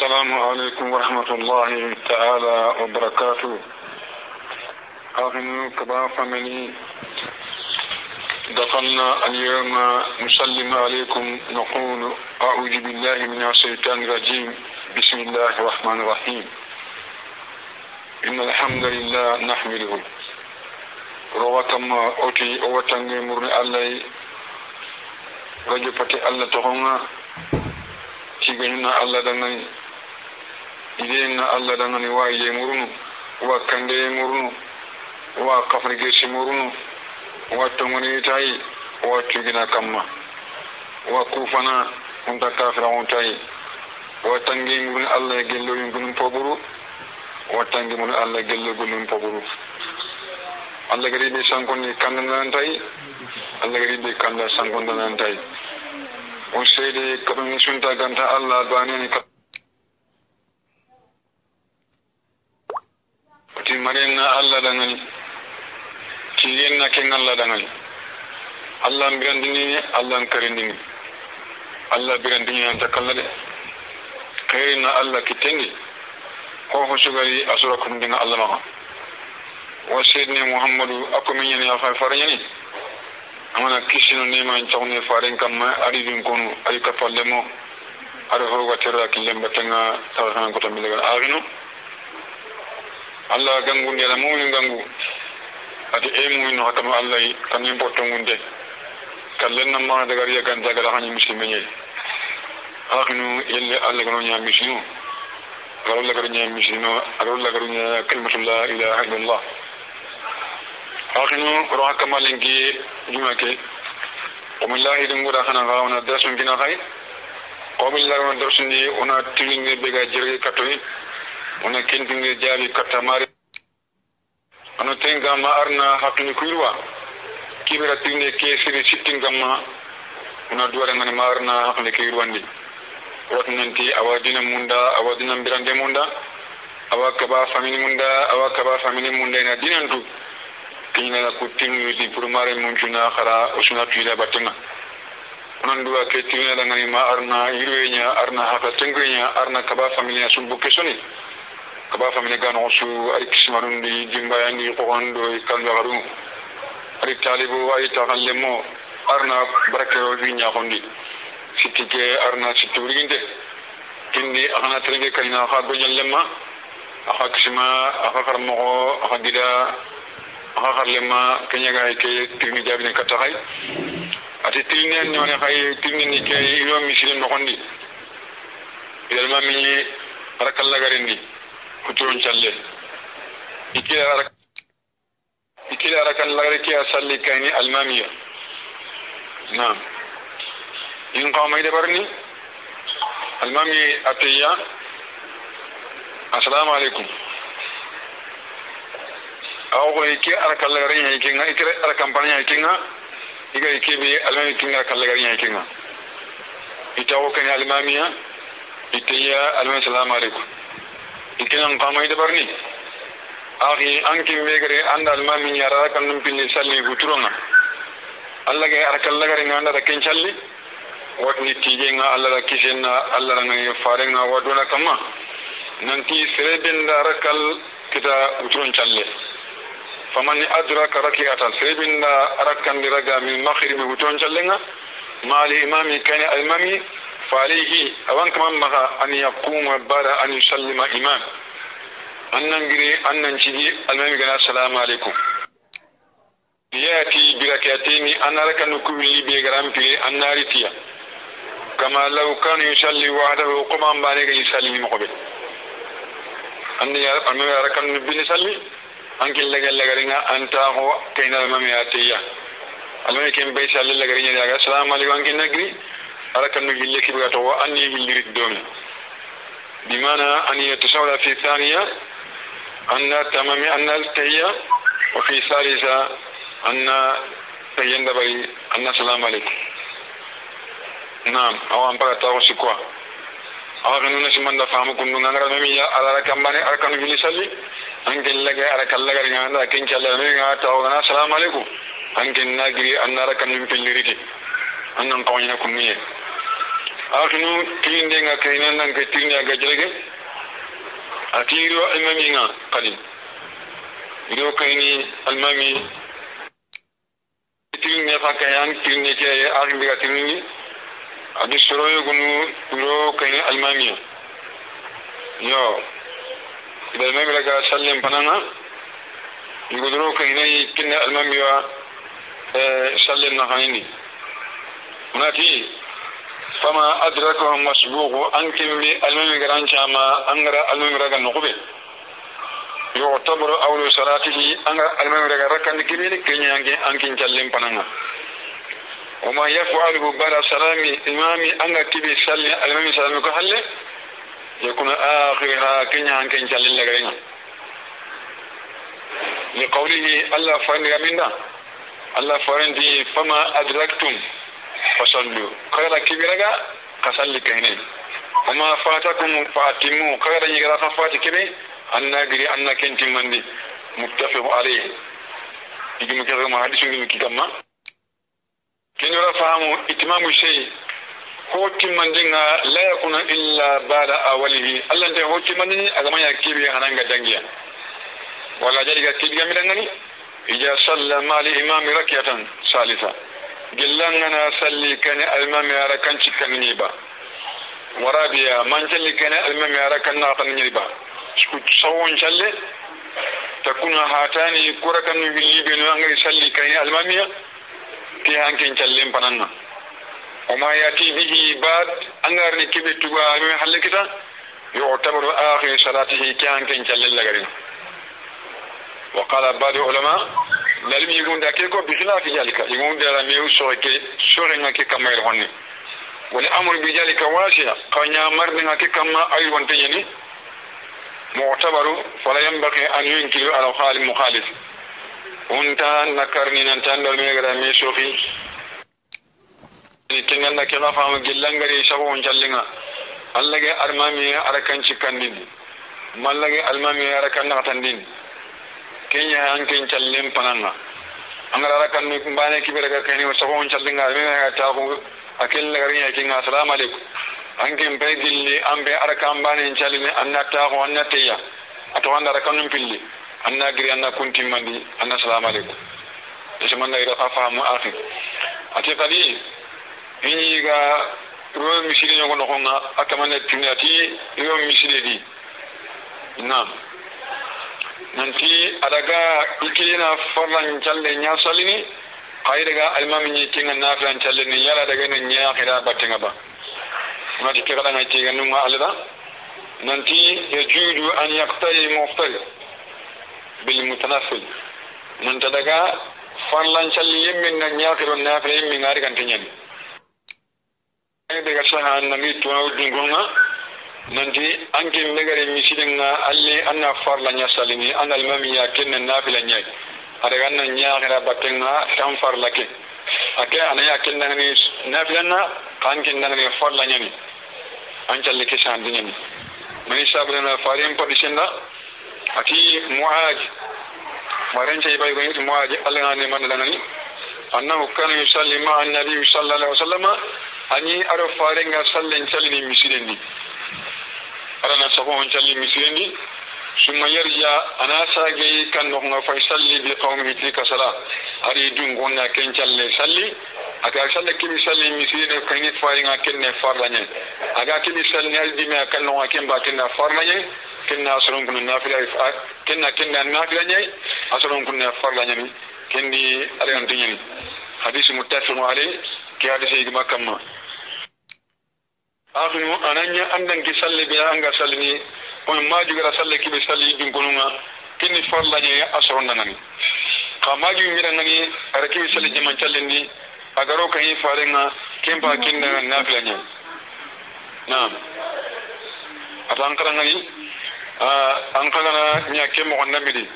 السلام عليكم ورحمة الله تعالى وبركاته. أهل كبا فمني دخلنا اليوم نسلم عليكم نقول أعوذ بالله من الشيطان الرجيم. بسم الله الرحمن الرحيم. إن الحمد لله نحمده. رواتما أوتي أوتاني مرن الله. رجو فتي الله تهونا tiganyuna allah dangani idenna allah dangani wa ye murunu wa kande ye murunu wa kafrigesi murunu wa tongoni tayi wa tugina kamma wa kufana unta kafira untayi wa tangi muruni allah ye gello yungunum poburu wa tangi muruni allah gello gunum poburu allah gadi be sankonni kandanantayi allah gadi be kanda sankondanantayi on seede kaɗum sunta ganta allah baneni marenna allah ɗangal tiyennaken allah ɗangal allah n birandini allah n karindini allah birandini anta kalla de kayrinna allah kittendi hoho sugari a sura kumdinga allah maga wa seedne mouhammadou akkomi ñani a fay fara ñani amana kisino nema en cawne faren kamma aɗiɗin konu aɗi kapalle mo aɗa hoga terra killem battanga tawa allah gangu ndi ala mumin gangu ade e mumino hatam allah kañum botto ngun de kallen nan mana daga riya gan dagala hañi musidɓe ñeyi haknu yelle allah gano ña misino garo lagaru ña misino agaro lagaru ña kalimatullah ilaha illallah haknu oro hakkama lenki juma ke omillahi ɗum nguɗa hana ha wona darsun kina hay omillahi wona darsundi wona tiringe ɓega jerge kattoye ona kendinge jaabi kattamare ono ten gamma arna hakkille kuyruwa kibira tirne keesiri sittin gamma ona duwarangani ma arna hakkille kuyruwandi watu nanti awa dina munda awa dina mbirande munda awa kaba famini munda awa kaba famini munda ina dinantu kiñinala ku tinuti pour mare muncuna xara o suna tuyila battena onanduwa ke tirinalangani ma arna yiruweña arna haka tengoña arna kaba familia sumbu kesoni kaba famine ganoxo su ay kismarundi dimbayandi xoxondo kaljaxaru ari talibu ay taxan lemo arna barakero fi ñaxondi sitti ke arna sitti wuriginte kindi axana terenge kalina axa goñal lema axa kisma axa xar moxo axa gida axa xar lema keñagaxe ke trini jabi ne katta xay ati tirinen ñone xay tirnini ke ino misire noxondi yalma miñi ara kallagarendi kuturon challe ikila arak ikila arakan lagare ke asalli kayni almamiya naam in qawma ida barni almami atiya assalamu alaikum awo ko ke ara kallagare nya ikenga ikere ara kampanya ikenga iga ikebe almami kinga kallagare nya ikenga itawo kan almamiya itiya almami salamu alaikum ikena itinan pamoyde barni aki ankin wegere andal alma min yara kan num pinni salli guturonga allah ge ara kallagare nga andata salli. Wat ni tije nga allah ra kisen na allah ra ngaye fare nga nanti sere benda da kal kita guturon famani adra adraka rakiatan sere benda ara kandiraga min makhirmi guturon salli nga mali imami kani almami. فعليه أوان كمان مها أن يقوم بارا أن يسلم إمام. أن ننجري أن ننجري المهم قناة السلام عليكم. ليأتي بركاتين أن لك نكو اللي بيقرام في النار تيا كما لو كان يسلم وحده وقم أن يسلم مقبل. أن يارب أن يارب أن يسلم أنك لك لغرنا أن تاهو كينا المهم ياتي المهم كم بيسال لغرنا السلام عليكم. أنك نجري. أركن يلي كبيرة وأني يلي ردوم بمعنى أن يتساوي في ثانية أن تمام أن التهية وفي ثالثة أن تيند بري أن السلام عليكم. نعم أو أن بعد تعرف سكوا. أو أن الناس من دفعهم كنون عن رمي يا على ركمة أركن يلي سلي أن كن لك أركن لك يا عند أكين كلا مين عاد تعرف السلام عليكم. أن كن ناقري أن ركمة في اللي ردي أن نقوينا كنون akinu tilinde nga kayna nan ka tilne aga jerege atiro almami nga kadi ido kayni almami tilne fa kayan tilne ke akin biga tilni adi soroyo gunu ido kayni almami yo ida almami laga sallim pananga يقدروا كهنا كنا المام يوا سلم نخانيني فما أدركهم مسبوق أنكم المام غران شاما أنغرا المام رغا نقبه يعتبر أول صلاته أنغرا المام رغا ركن كمين كنيا أنكين سلم بنانا وما يفعله بعد سلام إمامي أنغا كبي سلم المام سلم كحل يكون آخرها كنيا أنكين سلم لغرينا لقوله الله فرن منا الله فرن دي فما أدركتم. fasallu kaga kibiraga kasalli kahine amma fatakum fatimu kaga yigara fa fati kebe anna giri anna kenti mandi. Muttafiq alayhi. Igi mu kaga hadisu ngi ki gamma kin ra fahamu itmamu shay. Ko timmandinga la yakuna illa bada awalihi. Allah nde ho timmandini agamaya kebe hananga dangiya wala jadiga kibiga midangani? Ija sallama li imami rakiyatan salisa. تيجا ميلانغني إذا صلى مع الإمام ركعة ثالثة جلنا صلي كان الإمام ركعة كان نيبا ورابيا من صلي كان الإمام ركعة ناقن نيبا سكوت سوون صلي تكون هاتاني كركن في الليبين أنغري صلي كان الإمام كي هانكين صلي بنانا. وما يأتي به بعد أنغرني كبي تبا من حلكتا يعتبر آخر صلاته كي هانكين صلي لغرين وقال بعض العلماء lalim yigunda ke ko bi fi jalika yigunda la mew soreke sore nga ke kamayr honni wala amru bi jalika wasi'a qanya mar nga ke kama ay wonte yeni mu'tabaru fala yanbaghi an yunkiru ala khali mukhalif unta nakarni nan tan dal me gara me sofi tingan na kena famu gillangari sabo on jallinga allage armami arakan cikandin mallage almami arakan nakatandin kenya an ken challen pananga angara kan ni mbane kibere ga kani wa ko challen ga me ga ta ko akel la gari ya kinga assalamu alaikum an ken be gilli an be araka mbane challen anna ta ko anna teya. Ato anda rakan pilli anna giri anna kunti mandi anna assalamu alaikum isman ila fahamu akhi ati kadi ini ga ro misiri nyogo no konga akamane tunati ro misiri di. Nam nanti adaga ikina farlan challe nya salini ay daga almami ni kinga naflan challe ni yala daga ni nya khira batinga ba. Ngati kira nga tiga numa alada nanti yajudu an yaqtari muftari bil mutanaffil. Nan daga farlan challe yemmin na nya khira nafla yemmin ngari kan tinyen daga saha nangi tuwa dungunga nanti an kin megare misidin alli anna farla nya salini an almami ya kenna nafila nya adaga nan nya gira batin nga tan farla ke ake ana ya kenna ni nafila na kan kinna ni farla nya ni an challe ke san dinya ni mai sabra na farin podishinda ati muaj maran chay bay goyi muaj allah ne man danani annahu kana yusalli ma annabi sallallahu alaihi wasallam ani aro farin nga sallen chalini misidin ni arana sago on calli misirendi summa yarja ana sage kan no nga fay salli bi qawmi mitli kasala ari dun gonna ken calle salli aga salle kimi salli misirene kangi fay nga kenne farla nyen aga kimi salli ari dime kan no nga ken ba ken farla nyen ken na soron kun na fila ken na ken na na fila nyen asoron kun na farla nyen ken di ari antinyen. Hadisi muttafiqun alayhi. Ki hadisi igma kamma afinu ananya andan ki salle be anga salni on maju gara salle ki salli dun kununga kini farla a asron maju ngira ara ki salli jaman challe ni. Agaro kan yi farenga kempa kinna nafila nye. Na atan kara ngani an kagana nya kemo nabidi.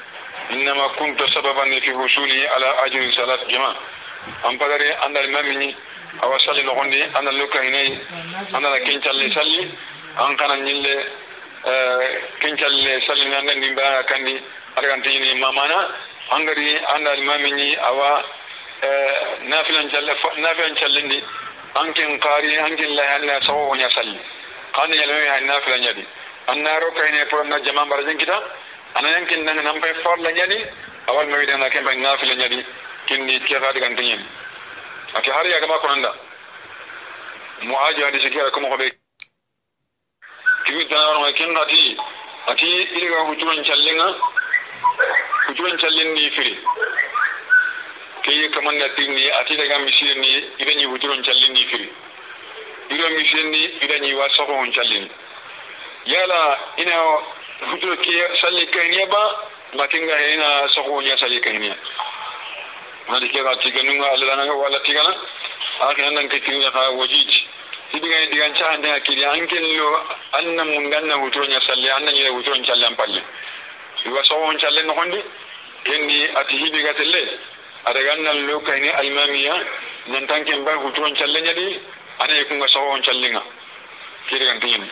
Innama kunta sababan fi husuli ala ajri salat jama an pagare andal mamini awa salli nogondi ana luka hinai ana na kincalle salli an kana nyille kincalle salli na ba kandi ni mamana angari anda limami ni awa nafilan challe nafilan challindi ankin qari ankin la hanna sawo nya salli kan ya le ya nafila nyadi anna ro kayne pour na jama barajin kita ana yankin nan nan bay for la nyadi awal mi dana ke bay nafila nyadi kinni ke ga digan ake har yagama konanda muaji hadi sikira kuma ko be kibi tanaro ma ken ati ati iliga hujuran challinga hujuran challin ni firi. Keye kamanda tinni ati daga misiri ni ida ni hujuran challin ni firi. Ida misiri ni ida ni wasako hon challin yala ina hujuro ke salli kayniya ba makinga ina sako nya salli kayniya nadi kega tiganu nga alala nga wala tigana akhira nan ke tinga kha wajid tibiga digan cha ande akili anken lo anna mun ganna wutronya salle anna nyere wutron challan palle iwa so on challe no hondi enni ati hibiga telle ada ganna lo kayni almamiya nan tanken ba wutron challe nyadi ana kunga so on challinga kidigan tin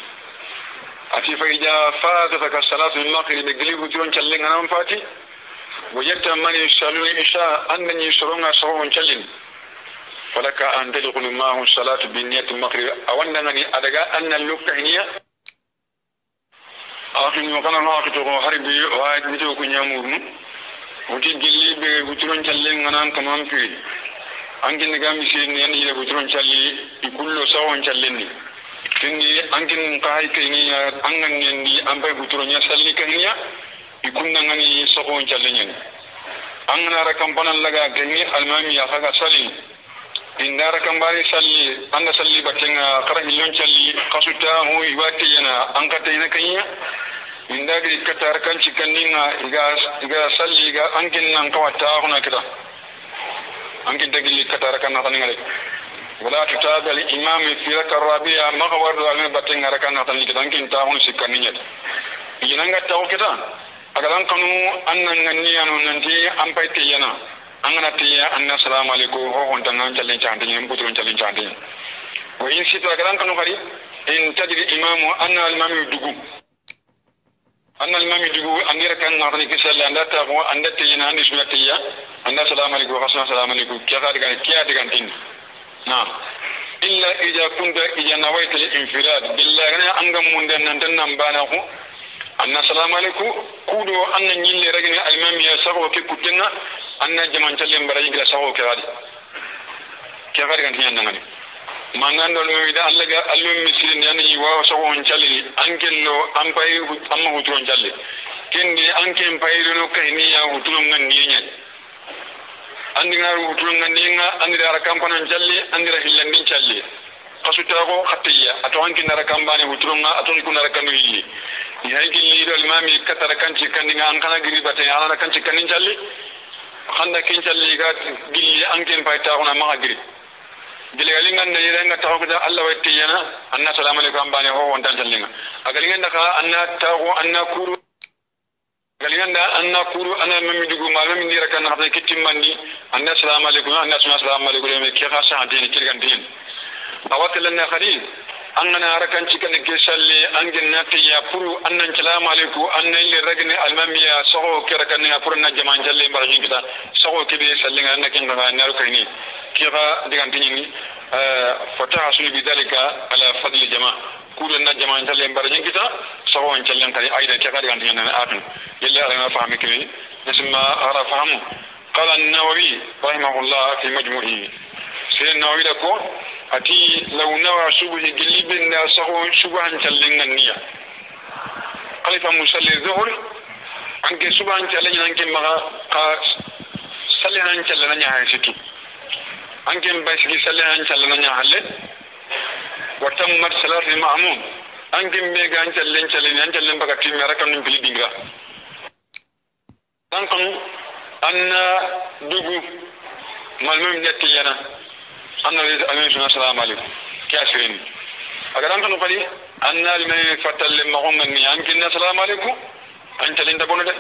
ati fa ija fa ta ka salatu min maqrib gilibu wutron challinga nan fati yusallu isha anna ni soronga so on challe فلك أن تدخل معه الصلاة بنية المغرب. أولا أنني أدقى أن اللقة هي أخي وقنا ناقة حربي واحد نتوك نيامورن وتي جلي بغترون شلين غنان كمان في. أنك نقام يسير نيان إلى غترون شلي. يكل tinni ankin ka hay kayni angan ni ambay guturo nya salli kayni ikunna ngani soho chalenyen angana ra kampanan laga gani almami ya faga salli indara kambari salli anda salli batenga kara hillon salli kasuta hu ibati yana an kata ina kanya inda ga katar kan cikanninga iga iga salli ga ankin nan kawata huna kita ankin dagili katar kan nan ngale wala tutabi al imam fi raka rabi'a maghwar da batenga raka nan kita ankin ta hun cikanninya ga tawo kita agalan kanu an nan anu nanti an pay angana tiya anna teya an na salamu aleykum ho hontanga callin cantiñe n buturon callin in sito agalan kanu kadi in tajiri imamu an na alimami dugu. An na alimami dugu an yɛrɛ kan ŋagatani kisɛlle an da taxu an anda teyana an ni suna teya kia da salamu aleykum xa suna salamu aleykum digan illa ija kunta ija nawaita infirad. Billahi gana an ga mundan nan tan nan bana anna salamu aleyku kuuɗo anna ñille ragine almamiya sago ke kuttenga anna jamancalle mbaraji gila sago ke haadi ke haadi kan tiñannangani ma gando almamida allah ga allah misirinde annañi wawa sago on callini ankello an pay amma huturon calle kende anken payirino kahiniya huturon gandiyeñani andingar huturon gandiyega andira ara kampanon calle andira hillandin calle kasutarago hatteya ato ankinara kambane huturonga ato ikundara kandu hilli yi hay gilli do imami katara kanci kandinga an kana giri bate ana kanci kanin calli xanda ken calli ga gilli an ken fay taxuna maxa giri gile galinga na yere nga taxo da Allah wa tiyana anna salamu alaikum bane ho won tan callinga agalinga na ka anna taxo anna kuru galinga da anna kuru anna mami dugu ma mami ndira kan xata kitimandi anna salamu alaikum anna salamu alaikum me ke xa sa dini kirgan din awatalan na khadi an gana harakan cikin ke salle an gina ta ya furu annan salamu alaikum annan le ragni almamiya sago kira kan ya furu na jaman jalle barajin kita sago kibe sallin an nakin ga na rukai ne kira digan tinni fata hasul bidalika ala fadli jama kudu na jaman jalle barajin kita sago an jallen kare aida kira digan tinni na atin yalla ana fahimi kibe nisma ara fahamu قال النووي رحمه الله في مجموعه سيدنا النووي لكم ati لو نوى سبه دليب ناسه سبه تلين النية. قلت مسلي الظهر عنك سبه تلين عنك مغا قا سلين عنك لنا نحن سكي عنك مبسكي سلين عنك لنا نحن وتم مرسلة معمون عنك مبسكي عنك لنا نحن عنك لنا بقى كي مرا كم نبلي دينغا عنكم أن دوبو ملمم نتيجة أنا أريد أن أقول السلام عليكم. كافرين. أقدام تنفلي أن لمن فتل مهم من يانك يعني السلام عليكم. أنت لين تبونه ده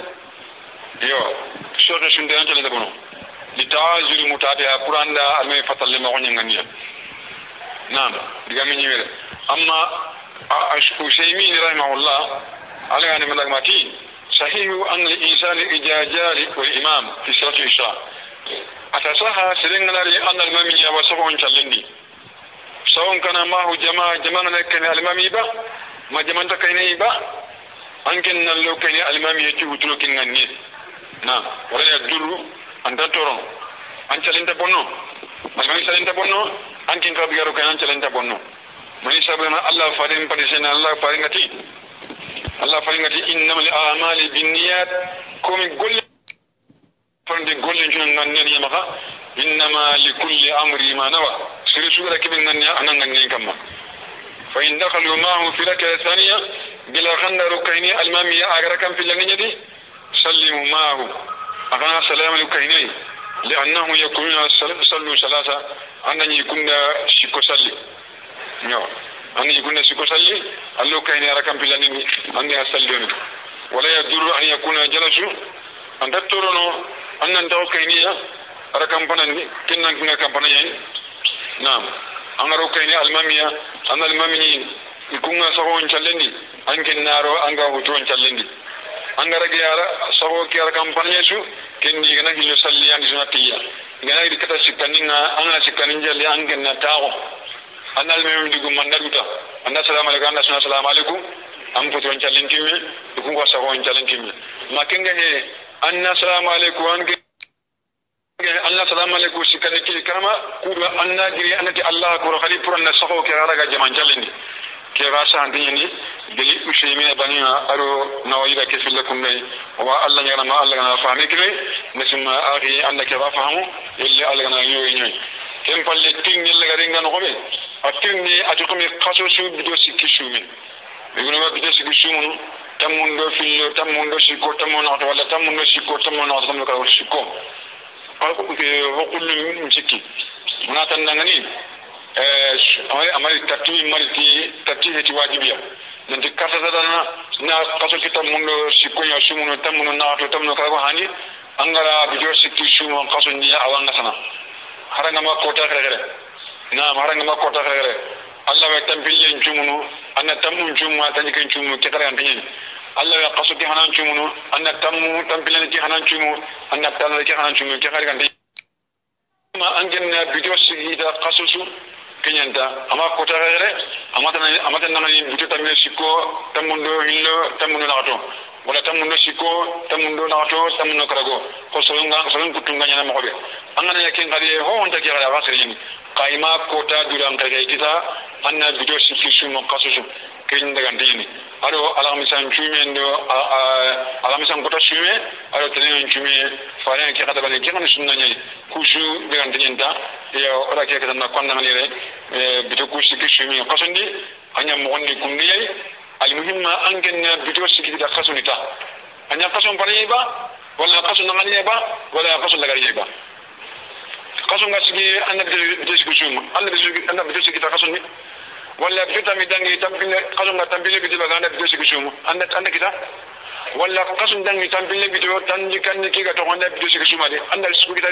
يو أيوه. شو رشون ده أنت لين تبونه لتعال جل متابع القرآن دا لمن فتل مهم من يانك نعم. بيجام ينير أما أشكوشيمين رحمه الله على يعني أن ملاقمتي صحيح أن الإنسان إذا جاء الإمام في صلاة الإشراق أتصحى سرنا لري أن المؤمن يوصفه أن تلندي salati isha atasaha sirin ngari annal mamiya wa sabon challindi sawon kana mahu jama jama na kene almami ba ma jaman ta kai ba an ken nan lo kai almami ya ci hutulo kin ganni na wala ya duru an ta toron an calenta bonno almami calenta bonno an kin ka bigaro kan an calenta bonno mani إنما لكل أمر ما نوى. سيري شو لك من نني أنا نني كم فإن دخل معه في لك ثانية بلا خن ركيني المامي أجر كم في لني دي؟ سلم معه. أغنى سلام ركيني لأنه يكون سلم سلاسة أنني كنا شكو سلم نعم. أن يكون شكو سلم ألو كيني أجر كم في لني أني أسلم. ولا يدور أن يكون جلسه أن تترنو أن ندعو كينيه ara kampana ni kinnan kinga kampana yayi nam angaro kayni almamiya an almamini ikunga sago on challendi an kinnaro anga hutu on challendi angara giyara sago kiyara kampana su kenni gana gilo salli an suna tiya gana idi kata sikkaninga anga sikkanin jali an kinna tawo an almamini dugu mandaruta anna salamu alaikum anna suna salamu alaikum. An futu on challendi mi ikunga sago on challendi mi makenga he anna salamu alaikum an anna salamu alaikum sikkani kili karama kuba anna giri annati allah ko khali pour anna sago ke raga jaman challin ke ga sa andini deli usheymina banina aro nawayida ke filla kunne wa allah nyana ma allah gana fahmi kile nasima akhi anda ke fahamu illa allah gana yoy nyoy kem palle tin nyella gari ngano ko be atin ni atu ko mi kaso su bido sikki shumi bigo ma bido sikki shumu tamundo fillo tamundo sikko tamundo wala tamundo sikko tamundo tamundo ka sikko hukumin mun ciki muna tan nan ni amari amari tatti mari ti tatti ti wajibiya nanti kasa dana na kaso kita mun si konya su mun tam mun na to tam no ka hani angara bijo sikki su mun kaso ni awan sana haranga ma kota kare kare na haranga ma kota kare kare Allah bai tambiyin cumunu anna tamun cumma tanjikin cumu kitara yan tinyin alla ya kaso ti hanan cumunu anna tammu tampilani ti hanan cumu anna tanani ti hanan cumu ke hari kanti ma angenna bidio sigida kasusu kenyanta ama kota gere ama tanani ama tanani bidio tammi sikko tammundo hillo tammundo nagato wala tammundo sikko tammundo nagato tammundo karago. Ko solonga solon kutunga nyana mokobe angana yakin kali ho onta ke gara wasere nyani kaima kota duran kage kita anna bidio sikki sumo kasusu kenyin daga ndini aɗo alamisan cuumen ɗo alamisan kota cuume aɗo tenen cuume fare ke kata bane kekani sunna ñayi kuusu ɓegan teñinta ya ora ke cumi, kasih bito kuusi ke cuumi kasondi aña mogondi kumniyay almuhimma an kenna bito sikitita kasoni ta anya kasun parayey ba walla kaso nanganiye ba walla kaso lagariye ba kasun nga sigi anna bito sigi cuuma anna bito kita ta kasoni wala bito mi dangi tambile kasun ga tambile bito ba anna bito sigi shumi anna anna kita wala kasun dangi tambile bito tanji kan ki ga to anna bito sigi shumi anna sigi kita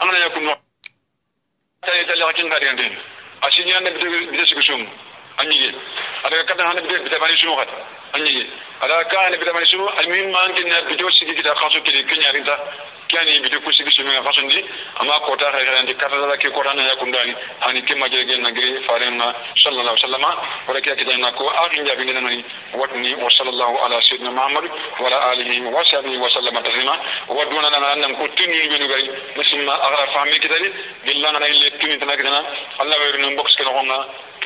anna yakunu tayi tayi hakin ga dindin asini anda bide bide sigu sum anyige ada kata handa bide bide bani sumu khat anyige ada ka handa bide bani sumu almuhim man na kani bide ku sigi sumu khaso ndi ama kota khay khay ndi kata da ke kota na yakundani hani kimma je gen nagri farenna sallallahu alaihi wasallam wala ke kita na ko akhin jabi ni nani watni wa sallallahu ala sayyidina muhammad wa ala alihi wa sahbihi wa sallama taslima wa duna na nan ko tinu be gari musimma agra fahmi kitali billahi na ille tinu tan kitana allah wa yurnu box ke no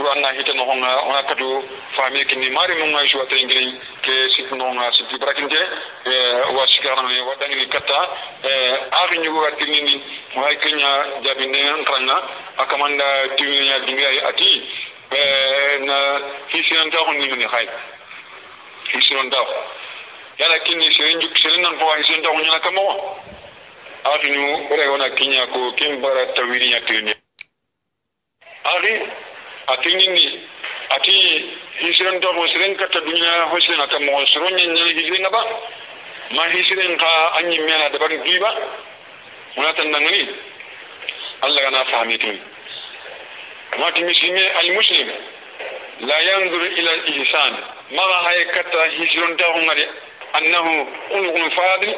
furan na hite no honga ona kadu fami kini mari mo ngai shuwa tengri ke sit no nga sit ibrakin je wa shikara ne wa dangi kata ari nyugo wati nini mo ay kenya jabine nkranga akamanda timinya dingi ay ati na hisiran ta honni ya, ni khay hisiran ta yala kini seren juk seren nan ko hisiran ta honni na kamo ari nyu ore ona kinya ko kimbara tawiri ya kinya ari ati nyini ati hisiren to mo siren kata dunya hosiren ata mo soron nyen nyen hisiren ba ma hisiren ka anyi mena da ban diba muna tan dangani Allah kana fahmi tin ma ti al muslim la yanzur ila al ihsan ma hay kata hisiren to ngade annahu ulul fadil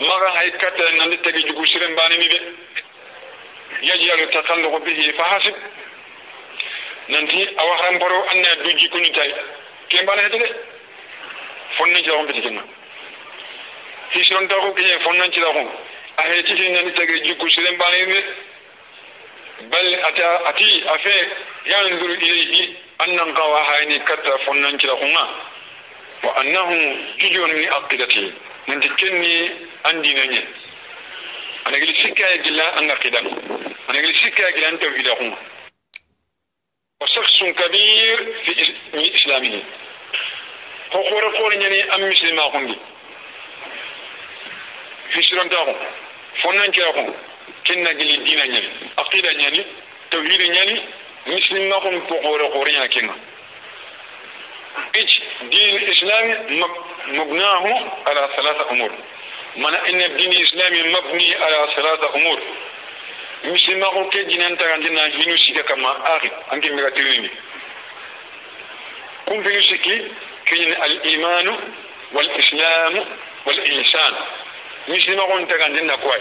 ma hay kata nan tagi jugu siren bani mi be yajjalu takallu bihi fahasib. Nanti awa haramparo anna dujji kuni tay kembana hede de fonnan ci raxon beti kenga hisiron taxu keñe fonnan ci raxon a he titi nani tage jikku siren bane ne bal ata ati afe yanzuru ilayhi annan qawa hayni katta fonnan ci raxunga wa annahu jujun min aqidati nanti kenni andina ñe anagili sikka gilla anga qidan anagili sikka gilla an tawhida xunga وشخص كبير في إسلامه. هو خور خور يعني أم مسلم أخوندي في سيران تاخو فنان تاخو كنا جلي دينا يعني. عقيدة يعني. توحيد يعني. مسلم أخوم خور خور يعني كنا. إيش دين الإسلام مبناه على ثلاثة أمور. من إن الدين الإسلامي مبني على ثلاثة أمور. misimaxo ke jinen tagandi na hinu sika kama axi an ke mega tirinini kun finu sikki keñini alimanu walislamu walisan n tagandi na kuway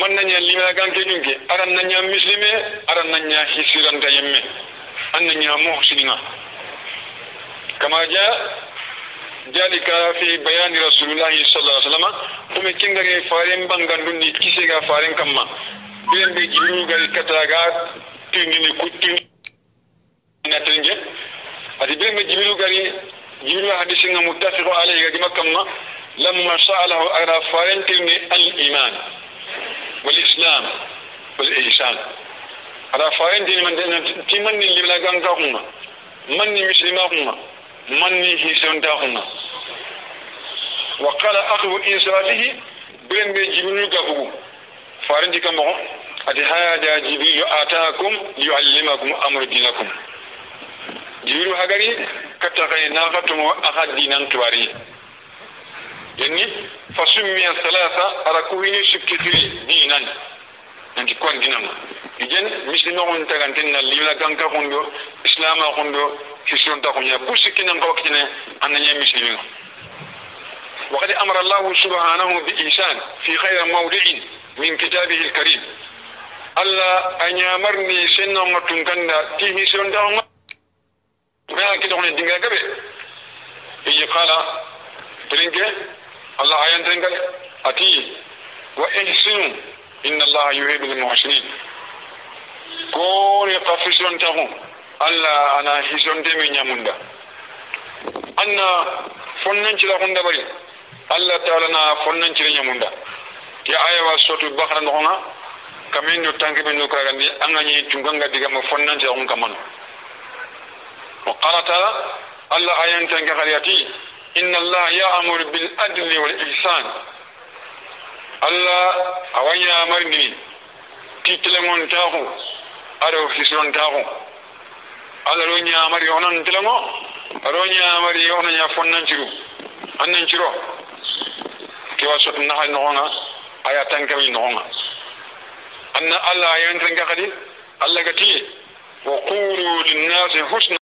man naña limagan gang ke aran naña mislime aran naña hisiranta yemme an naña moxsininga kama ja ذلك في بيان رسول الله صلى الله عليه وسلم. ثم كنغري فارين بانغاندون دي كيسيغا فارين كما. بين بي جيرو غاري كتاغا تيني كوتين. ناتنجي ادي بين بي جيرو غاري جيرو حديث متفق عليه كما كما. لما سأله على فارين تيني الإيمان والإسلام والإحسان. على فارين تيني من تيمني اللي بلا غانغا مني مسلمة هما. manni hisonta وقال أخذ إنسانه بين جبريل قبو فارن ديكا مغو أدي هذا جبريل آتاكم ليعلمكم أمر دينكم. جبريل هاقري كتغي نافتم أخذ دينان تواري. يعني فسمي الثلاثة أركويني سكتري دينان. نانتي كوان دينان. إذن مثل ما قلنا تغنتنا الليلة كانت كوندو إسلام كوندو كسيون تكوني أبو سكينا كوكتنا أنني مثل ما قلنا وقد أمر الله سبحانه بإحسان في خير موضع من كتابه الكريم. ألا أن يأمرني سنة متنكنا تيه سنة ما كده هنا الدنيا قبل يجي قال؟ تلنك الله آيان تلنك أتي. وإحسنوا إن الله يحب المحسنين. كوني قفشون تاكم allah ana hisonte min ñamunda anna fonnancira hunda bari alla taala na fonnan cire ñamunda ya ayawa sotu bakara noxonga kamen no tanke ɓe no karagandi anga ñi tunganga digama fonnan cire xun kamano wa qala taala alla ayantanke xariyati inna allaha yaamuru bil adli wal ihsan. Alla awa ñamarindini titelengontaxu aɗo hisirontaxu alla ɗo ñamari onan telengo aɗo ñamari ona ña fonnanciru annanciro kewa sot naxa noxonga aya tankami noxonga anna allah ayantanke xadi allah gati qulu linnasi husna